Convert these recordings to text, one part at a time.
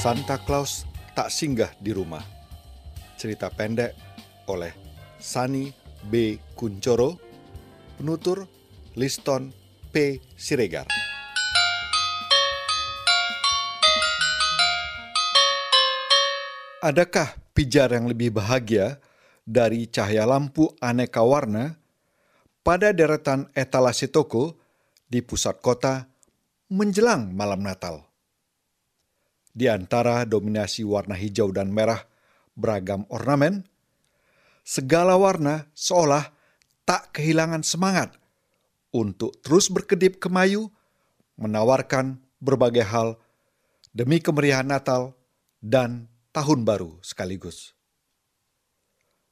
Santa Claus tak singgah di rumah. Cerita pendek oleh Sani B. Kuncoro, penutur Liston P. Siregar. Adakah pijar yang lebih bahagia dari cahaya lampu aneka warna pada deretan etalase toko di pusat kota menjelang malam Natal? Di antara dominasi warna hijau dan merah beragam ornamen, segala warna seolah tak kehilangan semangat untuk terus berkedip kemayu, menawarkan berbagai hal demi kemeriahan Natal dan tahun baru sekaligus.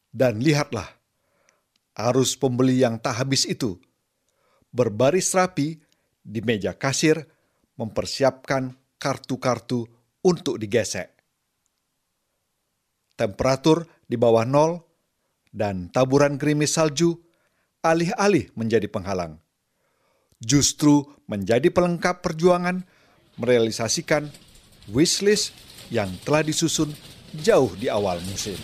Dan lihatlah, arus pembeli yang tak habis itu berbaris rapi di meja kasir mempersiapkan kartu-kartu untuk digesek. Temperatur di bawah nol dan taburan gerimis salju alih-alih menjadi penghalang. Justru menjadi pelengkap perjuangan merealisasikan wishlist yang telah disusun jauh di awal musim.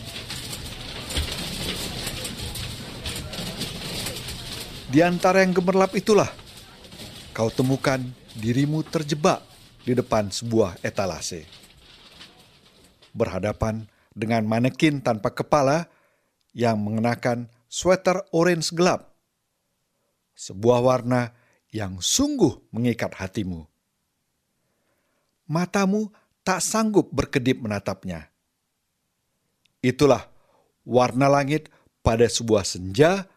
Di antara yang gemerlap itulah kau temukan dirimu terjebak di depan sebuah etalase. Berhadapan dengan manekin tanpa kepala yang mengenakan sweater orange gelap. Sebuah warna yang sungguh mengikat hatimu. Matamu tak sanggup berkedip menatapnya. Itulah warna langit pada sebuah senja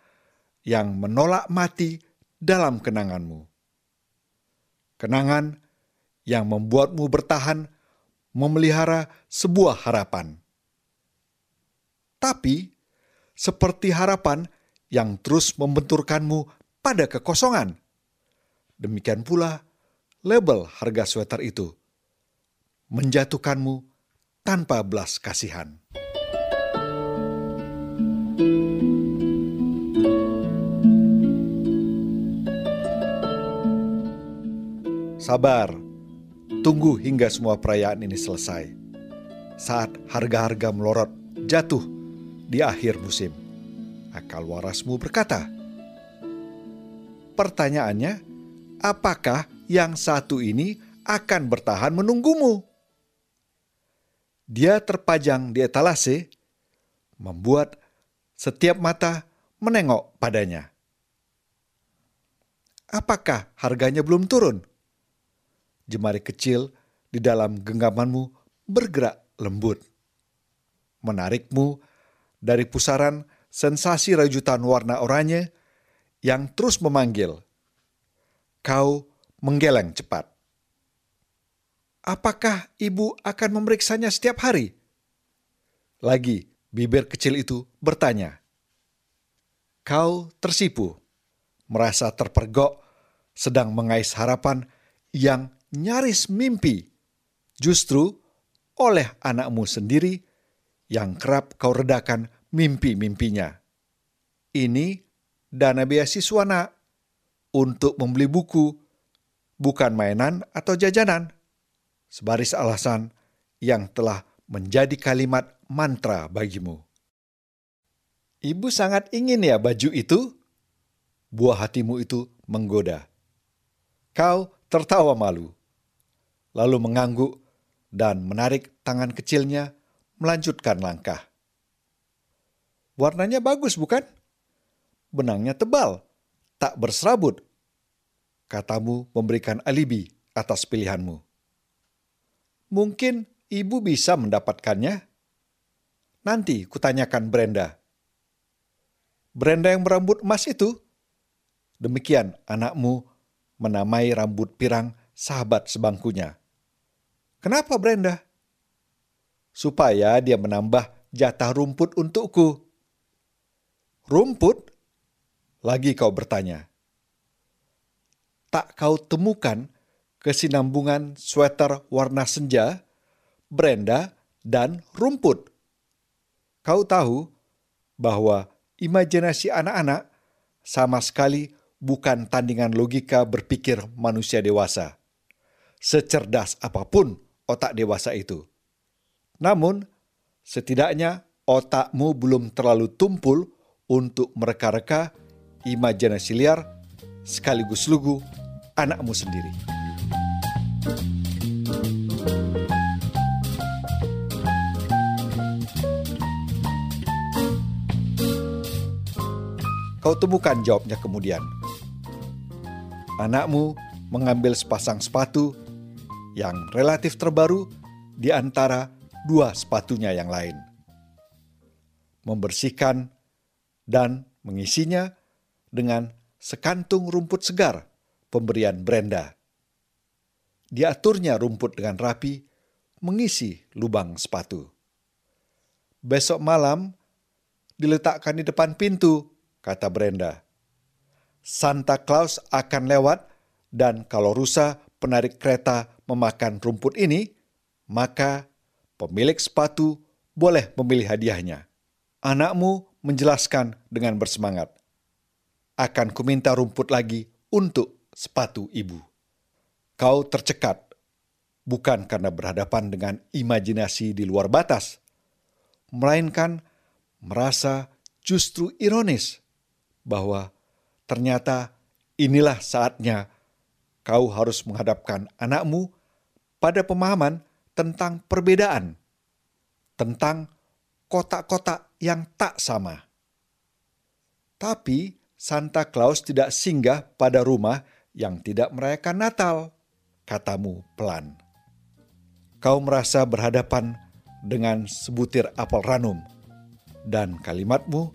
yang menolak mati dalam kenanganmu. Kenangan yang membuatmu bertahan memelihara sebuah harapan. Tapi, seperti harapan yang terus membenturkanmu pada kekosongan. Demikian pula label harga sweater itu menjatuhkanmu tanpa belas kasihan. Sabar, tunggu hingga semua perayaan ini selesai. Saat harga-harga melorot jatuh di akhir musim, akal warasmu berkata, "Pertanyaannya, apakah yang satu ini akan bertahan menunggumu?" Dia terpajang di etalase, membuat setiap mata menengok padanya. Apakah harganya belum turun? Jemari kecil di dalam genggamanmu bergerak lembut. Menarikmu dari pusaran sensasi rajutan warna oranye yang terus memanggil. Kau menggeleng cepat. Apakah ibu akan memeriksanya setiap hari? Lagi, bibir kecil itu bertanya. Kau tersipu, merasa terpergok, sedang mengais harapan yang nyaris mimpi, justru oleh anakmu sendiri yang kerap kau redakan mimpi-mimpinya. Ini dana beasiswa nak, untuk membeli buku, bukan mainan atau jajanan sebaris alasan yang telah menjadi kalimat mantra bagimu. Ibu sangat ingin ya baju itu? Buah hatimu itu menggoda. Kau tertawa malu, lalu mengangguk dan menarik tangan kecilnya melanjutkan langkah. Warnanya bagus bukan? Benangnya tebal, tak berserabut. Katamu memberikan alibi atas pilihanmu. Mungkin ibu bisa mendapatkannya. Nanti kutanyakan Brenda. Brenda yang berambut emas itu? Demikian anakmu menamai rambut pirang sahabat sebangkunya. Kenapa Brenda? Supaya dia menambah jatah rumput untukku. Rumput? Lagi kau bertanya. Tak kau temukan kesinambungan sweater warna senja, Brenda, dan rumput. Kau tahu bahwa imajinasi anak-anak sama sekali bukan tandingan logika berpikir manusia dewasa. Secerdas apa pun otak dewasa itu. Namun, setidaknya otakmu belum terlalu tumpul untuk mereka-reka imajinasi liar sekaligus lugu anakmu sendiri. Kau temukan jawabnya kemudian. Anakmu mengambil sepasang sepatu yang relatif terbaru di antara dua sepatunya yang lain. Membersihkan dan mengisinya dengan sekantung rumput segar pemberian Brenda. Diaturnya rumput dengan rapi, mengisi lubang sepatu. Besok malam diletakkan di depan pintu kata Brenda. Santa Claus akan lewat dan kalau rusa penarik kereta memakan rumput ini, maka pemilik sepatu boleh memilih hadiahnya. Anakmu menjelaskan dengan bersemangat. Akan kuminta rumput lagi untuk sepatu ibu. Kau tercekat, bukan karena berhadapan dengan imajinasi di luar batas, melainkan merasa justru ironis bahwa ternyata inilah saatnya kau harus menghadapkan anakmu pada pemahaman tentang perbedaan, tentang kotak-kotak yang tak sama. Tapi Santa Claus tidak singgah pada rumah yang tidak merayakan Natal, katamu pelan. Kau merasa berhadapan dengan sebutir apel ranum, dan kalimatmu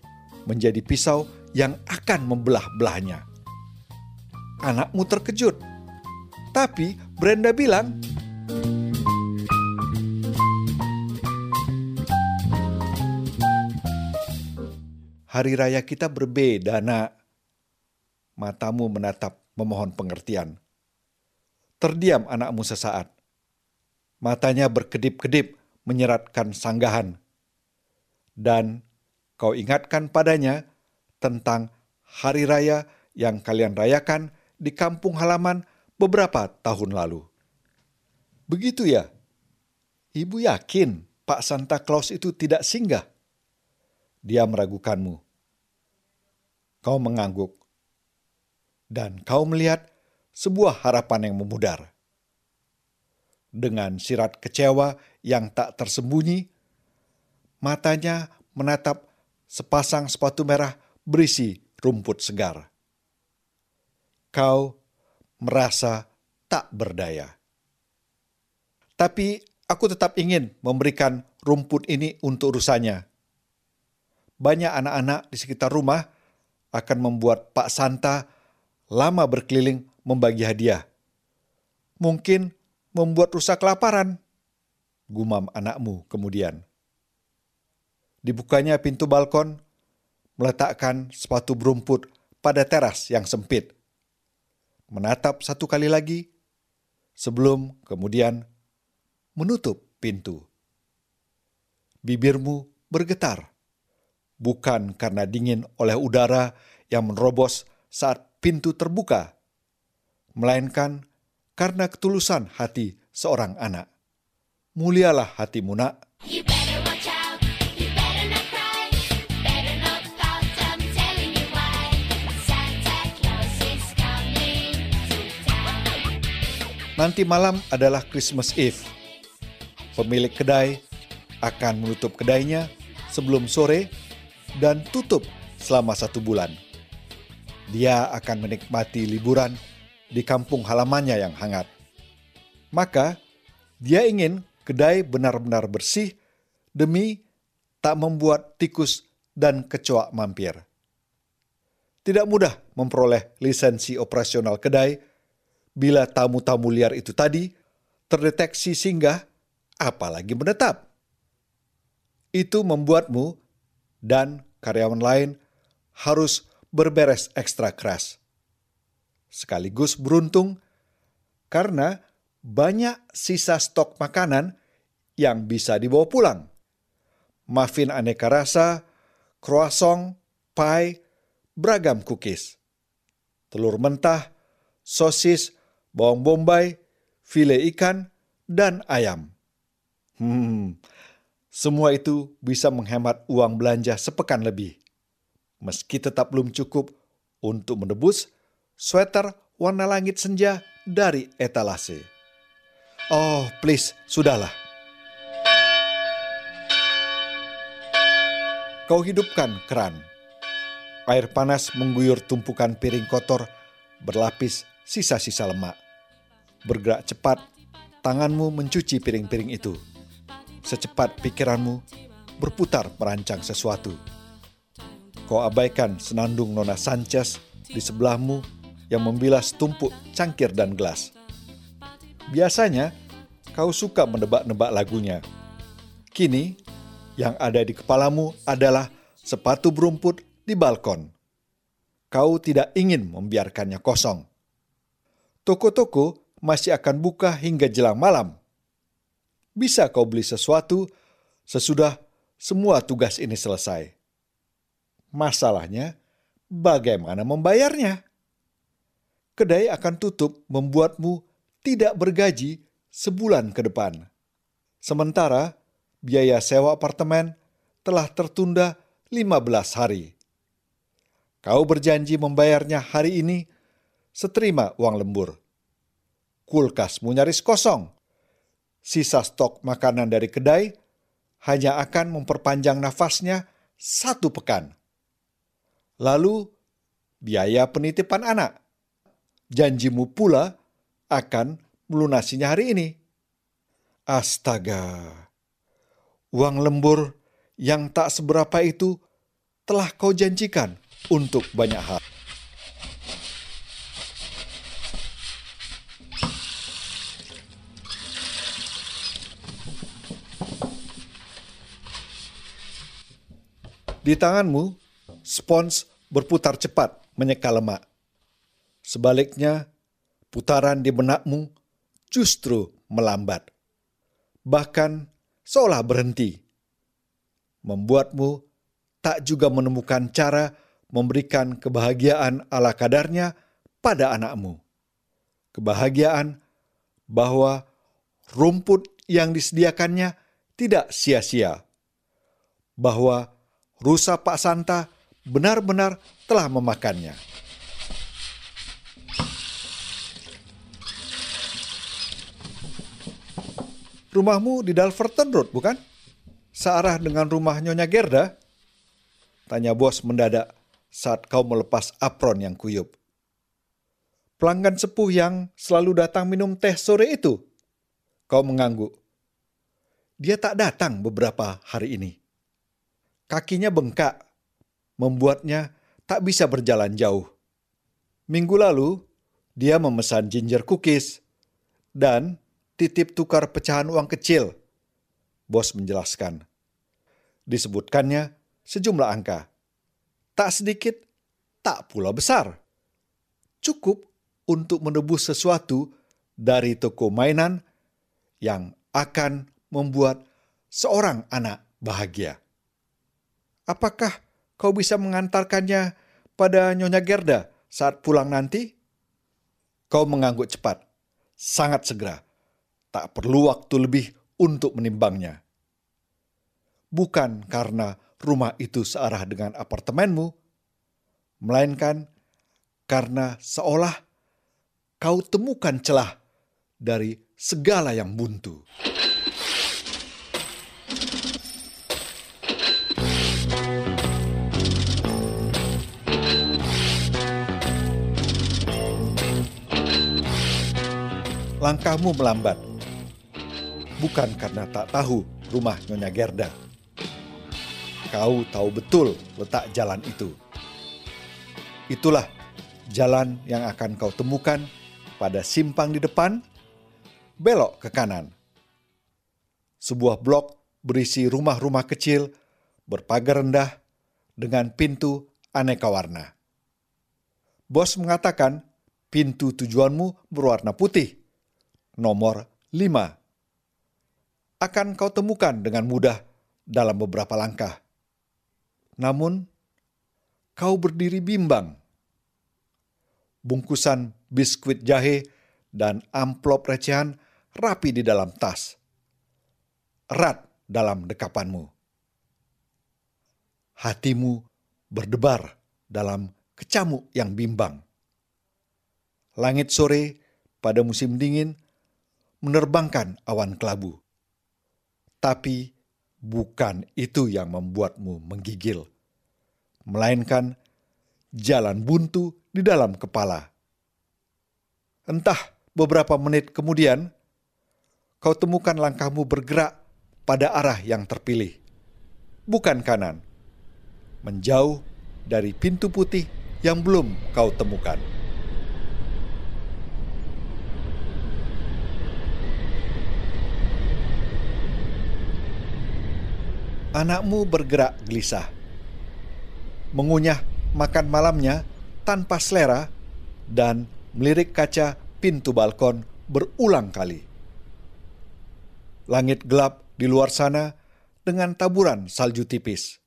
menjadi pisau yang akan membelah-belahnya. Anakmu terkejut, tapi Brenda bilang, Hari raya kita berbeda, nak. Matamu menatap memohon pengertian. Terdiam anakmu sesaat. Matanya berkedip-kedip menyeratkan sanggahan. Dan kau ingatkan padanya tentang hari raya yang kalian rayakan di kampung halaman beberapa tahun lalu. Begitu ya? Ibu yakin Pak Santa Claus itu tidak singgah? Dia meragukanmu. Kau mengangguk. Dan kau melihat sebuah harapan yang memudar. Dengan sirat kecewa yang tak tersembunyi, matanya menatap sepasang sepatu merah berisi rumput segar. Kau merasa tak berdaya. Tapi aku tetap ingin memberikan rumput ini untuk urusannya. Banyak anak-anak di sekitar rumah akan membuat Pak Santa lama berkeliling membagi hadiah. Mungkin membuat rusak kelaparan, gumam anakmu kemudian. Dibukanya pintu balkon, meletakkan sepatu berumput pada teras yang sempit. Menatap satu kali lagi, sebelum kemudian menutup pintu. Bibirmu bergetar, bukan karena dingin oleh udara yang menerobos saat pintu terbuka, melainkan karena ketulusan hati seorang anak. Mulialah hatimu, nak. Nanti malam adalah Christmas Eve. Pemilik kedai akan menutup kedainya sebelum sore dan tutup selama satu bulan. Dia akan menikmati liburan di kampung halamannya yang hangat. Maka, dia ingin kedai benar-benar bersih demi tak membuat tikus dan kecoa mampir. Tidak mudah memperoleh lisensi operasional kedai bila tamu-tamu liar itu tadi terdeteksi singgah, apalagi menetap. Itu membuatmu dan karyawan lain harus berberes ekstra keras. Sekaligus beruntung karena banyak sisa stok makanan yang bisa dibawa pulang. Muffin aneka rasa, croissant, pie, beragam cookies, telur mentah, sosis, bawang bombay, file ikan, dan ayam. Hmm, Semua itu bisa menghemat uang belanja sepekan lebih. Meski tetap belum cukup untuk menebus sweater warna langit senja dari etalase. Oh, please, sudahlah. Kau hidupkan keran. Air panas mengguyur tumpukan piring kotor berlapis sisa-sisa lemak. Bergerak cepat, tanganmu mencuci piring-piring itu secepat pikiranmu berputar merancang sesuatu. Kau abaikan senandung Nona Sanchez di sebelahmu yang membilas tumpuk cangkir dan gelas. Biasanya, kau suka menebak-nebak lagunya. Kini, yang ada di kepalamu adalah sepatu berumput di balkon. Kau tidak ingin membiarkannya kosong. Toko-toko masih akan buka hingga jelang malam bisa kau beli sesuatu sesudah semua tugas ini selesai. Masalahnya, bagaimana membayarnya? Kedai akan tutup membuatmu tidak bergaji sebulan ke depan. Sementara biaya sewa apartemen telah tertunda 15 hari. Kau berjanji membayarnya hari ini seterima uang lembur. Kulkasmu nyaris kosong sisa stok makanan dari kedai hanya akan memperpanjang nafasnya satu pekan. Lalu, biaya penitipan anak. Janjimu pula akan melunasinya hari ini. Astaga, uang lembur yang tak seberapa itu telah kau janjikan untuk banyak hal. Di tanganmu, spons berputar cepat menyeka lemak. Sebaliknya, putaran di benakmu justru melambat. Bahkan seolah berhenti. Membuatmu tak juga menemukan cara memberikan kebahagiaan ala kadarnya pada anakmu. Kebahagiaan bahwa rumput yang disediakannya tidak sia-sia. Bahwa rusa Pak Santa benar-benar telah memakannya. Rumahmu di Dalverton Road, bukan? Searah dengan rumah Nyonya Gerda? Tanya bos mendadak saat kau melepas apron yang kuyup. Pelanggan sepuh yang selalu datang minum teh sore itu? Kau mengangguk. Dia tak datang beberapa hari ini kakinya bengkak, membuatnya tak bisa berjalan jauh. Minggu lalu, dia memesan ginger cookies dan titip tukar pecahan uang kecil. Bos menjelaskan. Disebutkannya sejumlah angka. Tak sedikit, tak pula besar. Cukup untuk menebus sesuatu dari toko mainan yang akan membuat seorang anak bahagia. Apakah kau bisa mengantarkannya pada Nyonya Gerda saat pulang nanti? Kau mengangguk cepat, sangat segera. Tak perlu waktu lebih untuk menimbangnya. Bukan karena rumah itu searah dengan apartemenmu, melainkan karena seolah kau temukan celah dari segala yang buntu. Langkahmu melambat. Bukan karena tak tahu rumah Nyonya Gerda. Kau tahu betul letak jalan itu. Itulah jalan yang akan kau temukan pada simpang di depan, belok ke kanan. Sebuah blok berisi rumah-rumah kecil berpagar rendah dengan pintu aneka warna. Bos mengatakan pintu tujuanmu berwarna putih nomor 5 akan kau temukan dengan mudah dalam beberapa langkah. Namun, kau berdiri bimbang. Bungkusan biskuit jahe dan amplop recehan rapi di dalam tas. Erat dalam dekapanmu. Hatimu berdebar dalam kecamuk yang bimbang. Langit sore pada musim dingin menerbangkan awan kelabu. Tapi bukan itu yang membuatmu menggigil, melainkan jalan buntu di dalam kepala. Entah beberapa menit kemudian, kau temukan langkahmu bergerak pada arah yang terpilih, bukan kanan, menjauh dari pintu putih yang belum kau temukan. Anakmu bergerak gelisah, mengunyah makan malamnya tanpa selera, dan melirik kaca pintu balkon berulang kali. Langit gelap di luar sana dengan taburan salju tipis.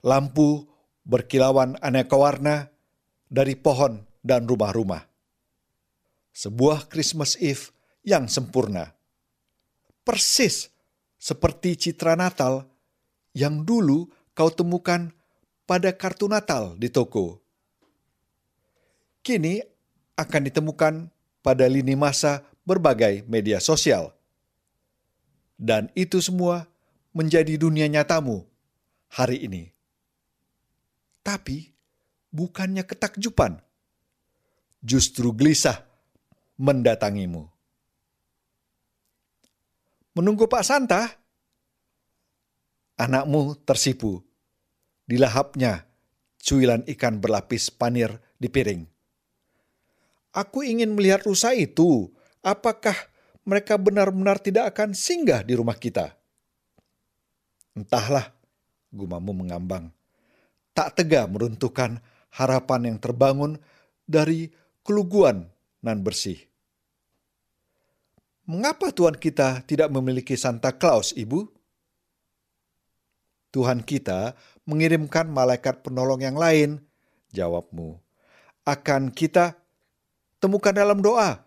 Lampu berkilauan aneka warna dari pohon dan rumah-rumah. Sebuah Christmas Eve yang sempurna. Persis seperti citra Natal yang dulu kau temukan pada kartu Natal di toko. Kini akan ditemukan pada lini masa berbagai media sosial. Dan itu semua menjadi dunia nyatamu hari ini. Tapi bukannya ketakjuban, justru gelisah mendatangimu menunggu Pak Santa. Anakmu tersipu. Dilahapnya cuilan ikan berlapis panir di piring. Aku ingin melihat rusa itu. Apakah mereka benar-benar tidak akan singgah di rumah kita? Entahlah, gumamu mengambang. Tak tega meruntuhkan harapan yang terbangun dari keluguan nan bersih. Mengapa Tuhan kita tidak memiliki Santa Claus, Ibu? Tuhan kita mengirimkan malaikat penolong yang lain, jawabmu. Akan kita temukan dalam doa.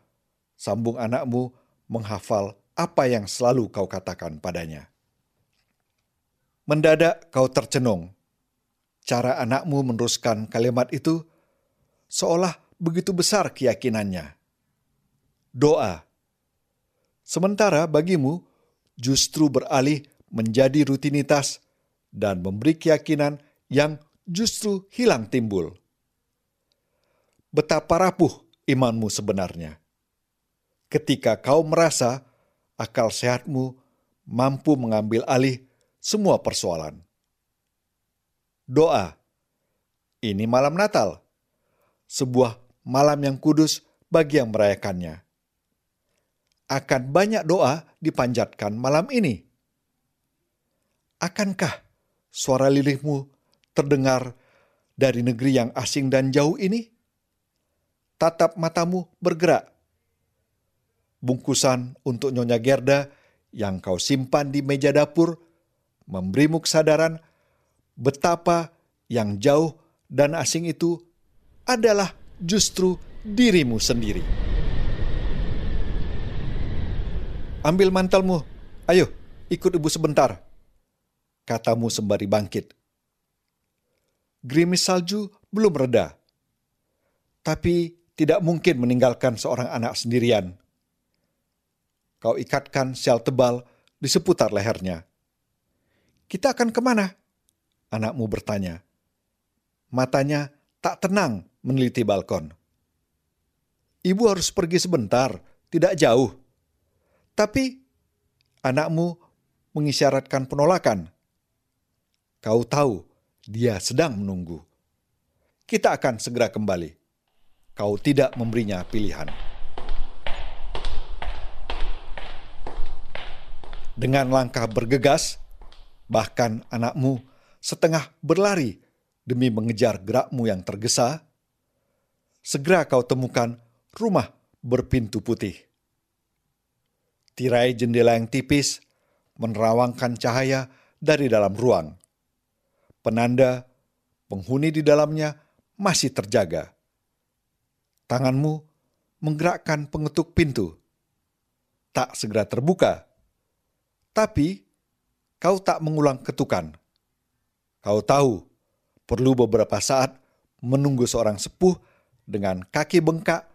Sambung anakmu menghafal apa yang selalu kau katakan padanya. Mendadak kau tercenung. Cara anakmu meneruskan kalimat itu seolah begitu besar keyakinannya. Doa Sementara bagimu justru beralih menjadi rutinitas dan memberi keyakinan yang justru hilang timbul. Betapa rapuh imanmu sebenarnya. Ketika kau merasa akal sehatmu mampu mengambil alih semua persoalan. Doa. Ini malam Natal. Sebuah malam yang kudus bagi yang merayakannya akan banyak doa dipanjatkan malam ini. Akankah suara lilihmu terdengar dari negeri yang asing dan jauh ini? Tatap matamu bergerak. Bungkusan untuk Nyonya Gerda yang kau simpan di meja dapur memberimu kesadaran betapa yang jauh dan asing itu adalah justru dirimu sendiri. Ambil mantelmu. Ayo, ikut ibu sebentar. Katamu sembari bangkit. Gerimis salju belum reda. Tapi tidak mungkin meninggalkan seorang anak sendirian. Kau ikatkan sel tebal di seputar lehernya. Kita akan ke mana? Anakmu bertanya. Matanya tak tenang meneliti balkon. Ibu harus pergi sebentar, tidak jauh. Tapi anakmu mengisyaratkan penolakan. Kau tahu dia sedang menunggu. Kita akan segera kembali. Kau tidak memberinya pilihan. Dengan langkah bergegas, bahkan anakmu setengah berlari demi mengejar gerakmu yang tergesa, segera kau temukan rumah berpintu putih. Tirai jendela yang tipis menerawangkan cahaya dari dalam ruang. Penanda penghuni di dalamnya masih terjaga. Tanganmu menggerakkan pengetuk pintu. Tak segera terbuka, tapi kau tak mengulang ketukan. Kau tahu, perlu beberapa saat menunggu seorang sepuh dengan kaki bengkak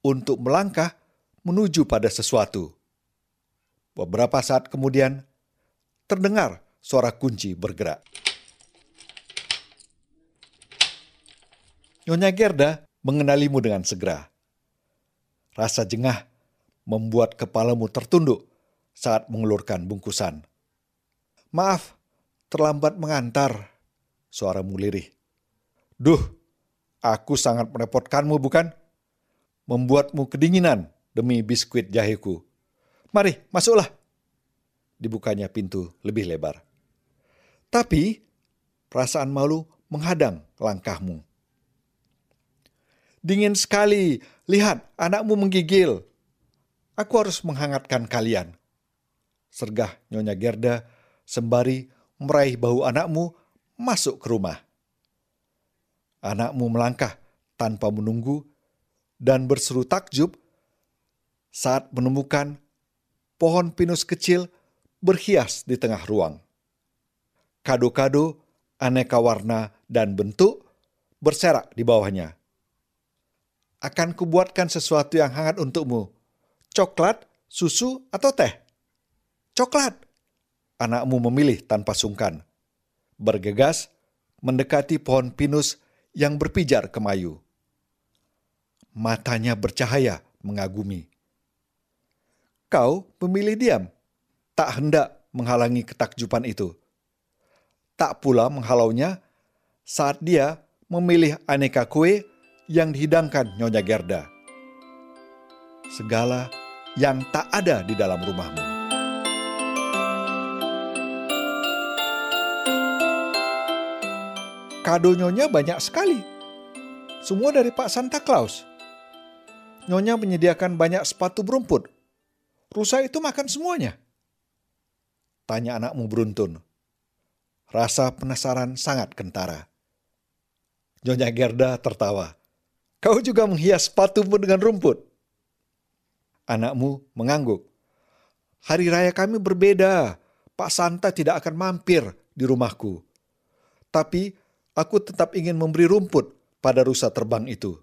untuk melangkah menuju pada sesuatu. Beberapa saat kemudian, terdengar suara kunci bergerak. Nyonya Gerda mengenalimu dengan segera. Rasa jengah membuat kepalamu tertunduk saat mengelurkan bungkusan. Maaf, terlambat mengantar, suaramu lirih. Duh, aku sangat merepotkanmu bukan? Membuatmu kedinginan demi biskuit jaheku. Mari, masuklah. Dibukanya pintu lebih lebar. Tapi, perasaan malu menghadang langkahmu. Dingin sekali, lihat anakmu menggigil. Aku harus menghangatkan kalian. Sergah Nyonya Gerda sembari meraih bahu anakmu masuk ke rumah. Anakmu melangkah tanpa menunggu dan berseru takjub saat menemukan pohon pinus kecil berhias di tengah ruang. Kado-kado aneka warna dan bentuk berserak di bawahnya. Akan kubuatkan sesuatu yang hangat untukmu. Coklat, susu, atau teh? Coklat, anakmu memilih tanpa sungkan. Bergegas mendekati pohon pinus yang berpijar kemayu. Matanya bercahaya mengagumi. Kau memilih diam, tak hendak menghalangi ketakjuban itu. Tak pula menghalaunya saat dia memilih aneka kue yang dihidangkan Nyonya Gerda. Segala yang tak ada di dalam rumahmu. Kado Nyonya banyak sekali. Semua dari Pak Santa Claus. Nyonya menyediakan banyak sepatu berumput. Rusa itu makan semuanya. Tanya anakmu beruntun. Rasa penasaran sangat kentara. Nyonya Gerda tertawa. Kau juga menghias sepatumu dengan rumput. Anakmu mengangguk. Hari raya kami berbeda. Pak Santa tidak akan mampir di rumahku. Tapi aku tetap ingin memberi rumput pada rusa terbang itu.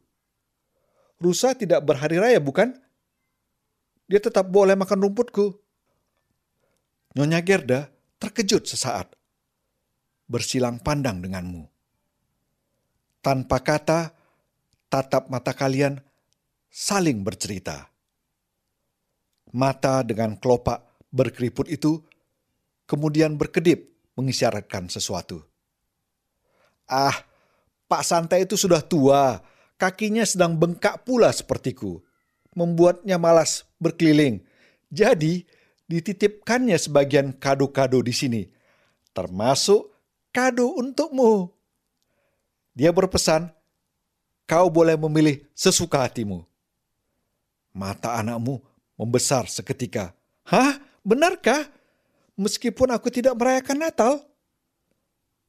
Rusa tidak berhari raya, bukan? Dia tetap boleh makan rumputku. Nyonya Gerda terkejut sesaat. Bersilang pandang denganmu. Tanpa kata, tatap mata kalian saling bercerita. Mata dengan kelopak berkeriput itu kemudian berkedip mengisyaratkan sesuatu. Ah, Pak Santai itu sudah tua, kakinya sedang bengkak pula sepertiku. Membuatnya malas berkeliling. Jadi, dititipkannya sebagian kado-kado di sini, termasuk kado untukmu. Dia berpesan, kau boleh memilih sesuka hatimu. Mata anakmu membesar seketika. Hah? Benarkah? Meskipun aku tidak merayakan Natal?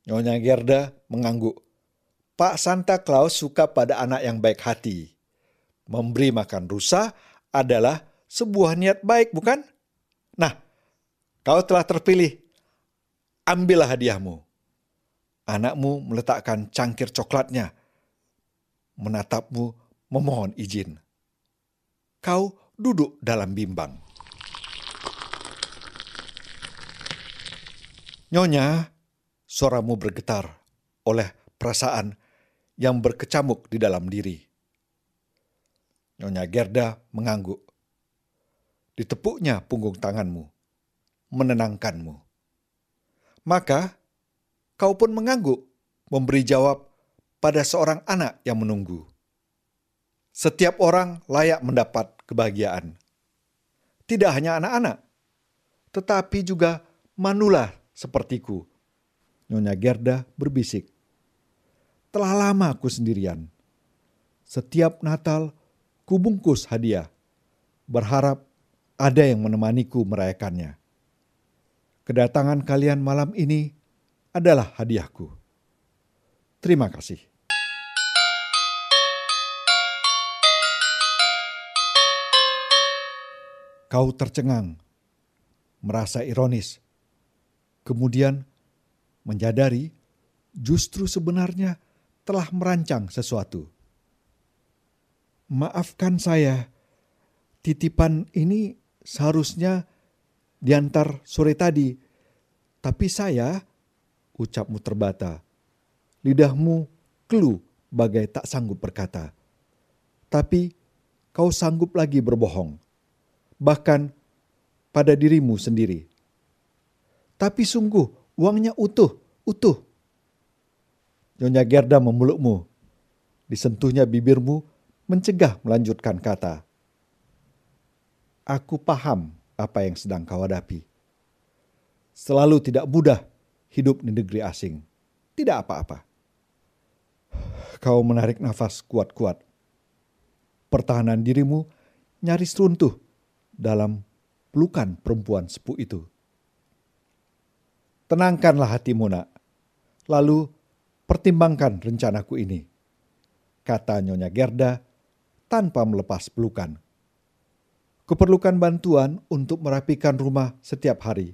Nyonya Gerda mengangguk. Pak Santa Claus suka pada anak yang baik hati. Memberi makan rusa adalah sebuah niat baik, bukan? Nah, kau telah terpilih. Ambillah hadiahmu. Anakmu meletakkan cangkir coklatnya. Menatapmu memohon izin. Kau duduk dalam bimbang. Nyonya, suaramu bergetar oleh perasaan yang berkecamuk di dalam diri. Nyonya Gerda mengangguk. Ditepuknya punggung tanganmu, menenangkanmu. Maka kau pun mengangguk, memberi jawab pada seorang anak yang menunggu. Setiap orang layak mendapat kebahagiaan. Tidak hanya anak-anak, tetapi juga manula sepertiku Nyonya Gerda berbisik. Telah lama aku sendirian. Setiap Natal kubungkus hadiah, berharap ada yang menemaniku merayakannya. Kedatangan kalian malam ini adalah hadiahku. Terima kasih. Kau tercengang, merasa ironis Kemudian menyadari justru sebenarnya telah merancang sesuatu. Maafkan saya, titipan ini seharusnya diantar sore tadi, tapi saya, ucapmu terbata, lidahmu kelu bagai tak sanggup berkata. Tapi kau sanggup lagi berbohong, bahkan pada dirimu sendiri. Tapi sungguh uangnya utuh, utuh. Nyonya Gerda memelukmu. Disentuhnya bibirmu mencegah melanjutkan kata. Aku paham apa yang sedang kau hadapi. Selalu tidak mudah hidup di negeri asing. Tidak apa-apa. Kau menarik nafas kuat-kuat. Pertahanan dirimu nyaris runtuh dalam pelukan perempuan sepuh itu. Tenangkanlah hatimu nak. Lalu pertimbangkan rencanaku ini. Kata Nyonya Gerda tanpa melepas pelukan. Kuperlukan bantuan untuk merapikan rumah setiap hari.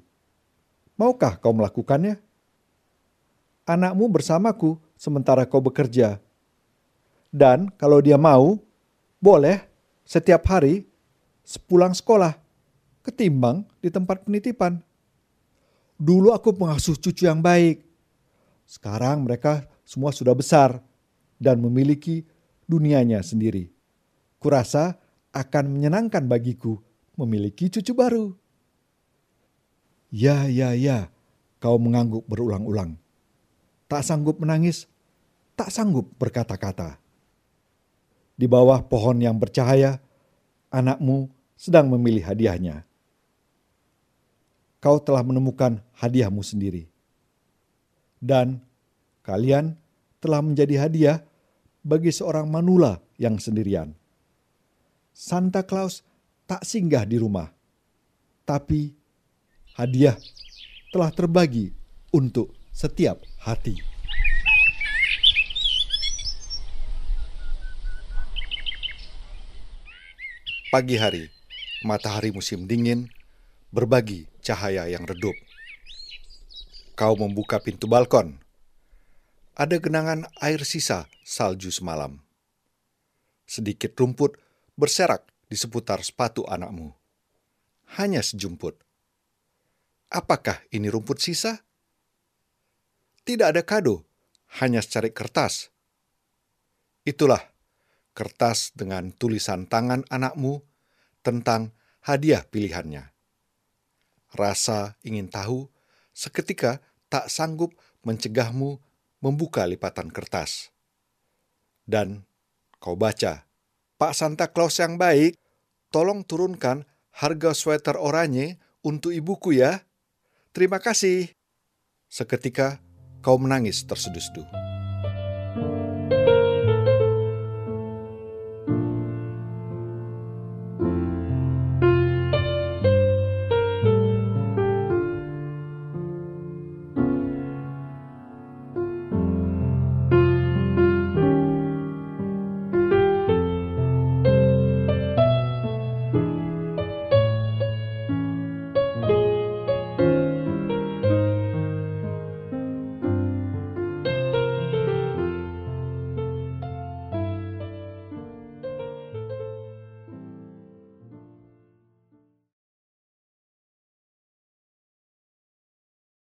Maukah kau melakukannya? Anakmu bersamaku sementara kau bekerja dan kalau dia mau, boleh setiap hari sepulang sekolah ketimbang di tempat penitipan. Dulu aku pengasuh cucu yang baik. Sekarang mereka semua sudah besar dan memiliki dunianya sendiri. Kurasa akan menyenangkan bagiku memiliki cucu baru. Ya, ya, ya, kau mengangguk berulang-ulang. Tak sanggup menangis, tak sanggup berkata-kata. Di bawah pohon yang bercahaya, anakmu sedang memilih hadiahnya. Kau telah menemukan hadiahmu sendiri. Dan kalian telah menjadi hadiah bagi seorang manula yang sendirian. Santa Claus tak singgah di rumah, tapi hadiah telah terbagi untuk setiap hati. Pagi hari, matahari musim dingin berbagi cahaya yang redup. Kau membuka pintu balkon. Ada genangan air sisa salju semalam. Sedikit rumput berserak di seputar sepatu anakmu. Hanya sejumput. Apakah ini rumput sisa? Tidak ada kado, hanya secari kertas. Itulah kertas dengan tulisan tangan anakmu tentang hadiah pilihannya. Rasa ingin tahu seketika tak sanggup mencegahmu membuka lipatan kertas. Dan kau baca, Pak Santa Claus yang baik, tolong turunkan harga sweater oranye untuk ibuku ya. Terima kasih. Seketika kau menangis terseduh-seduh.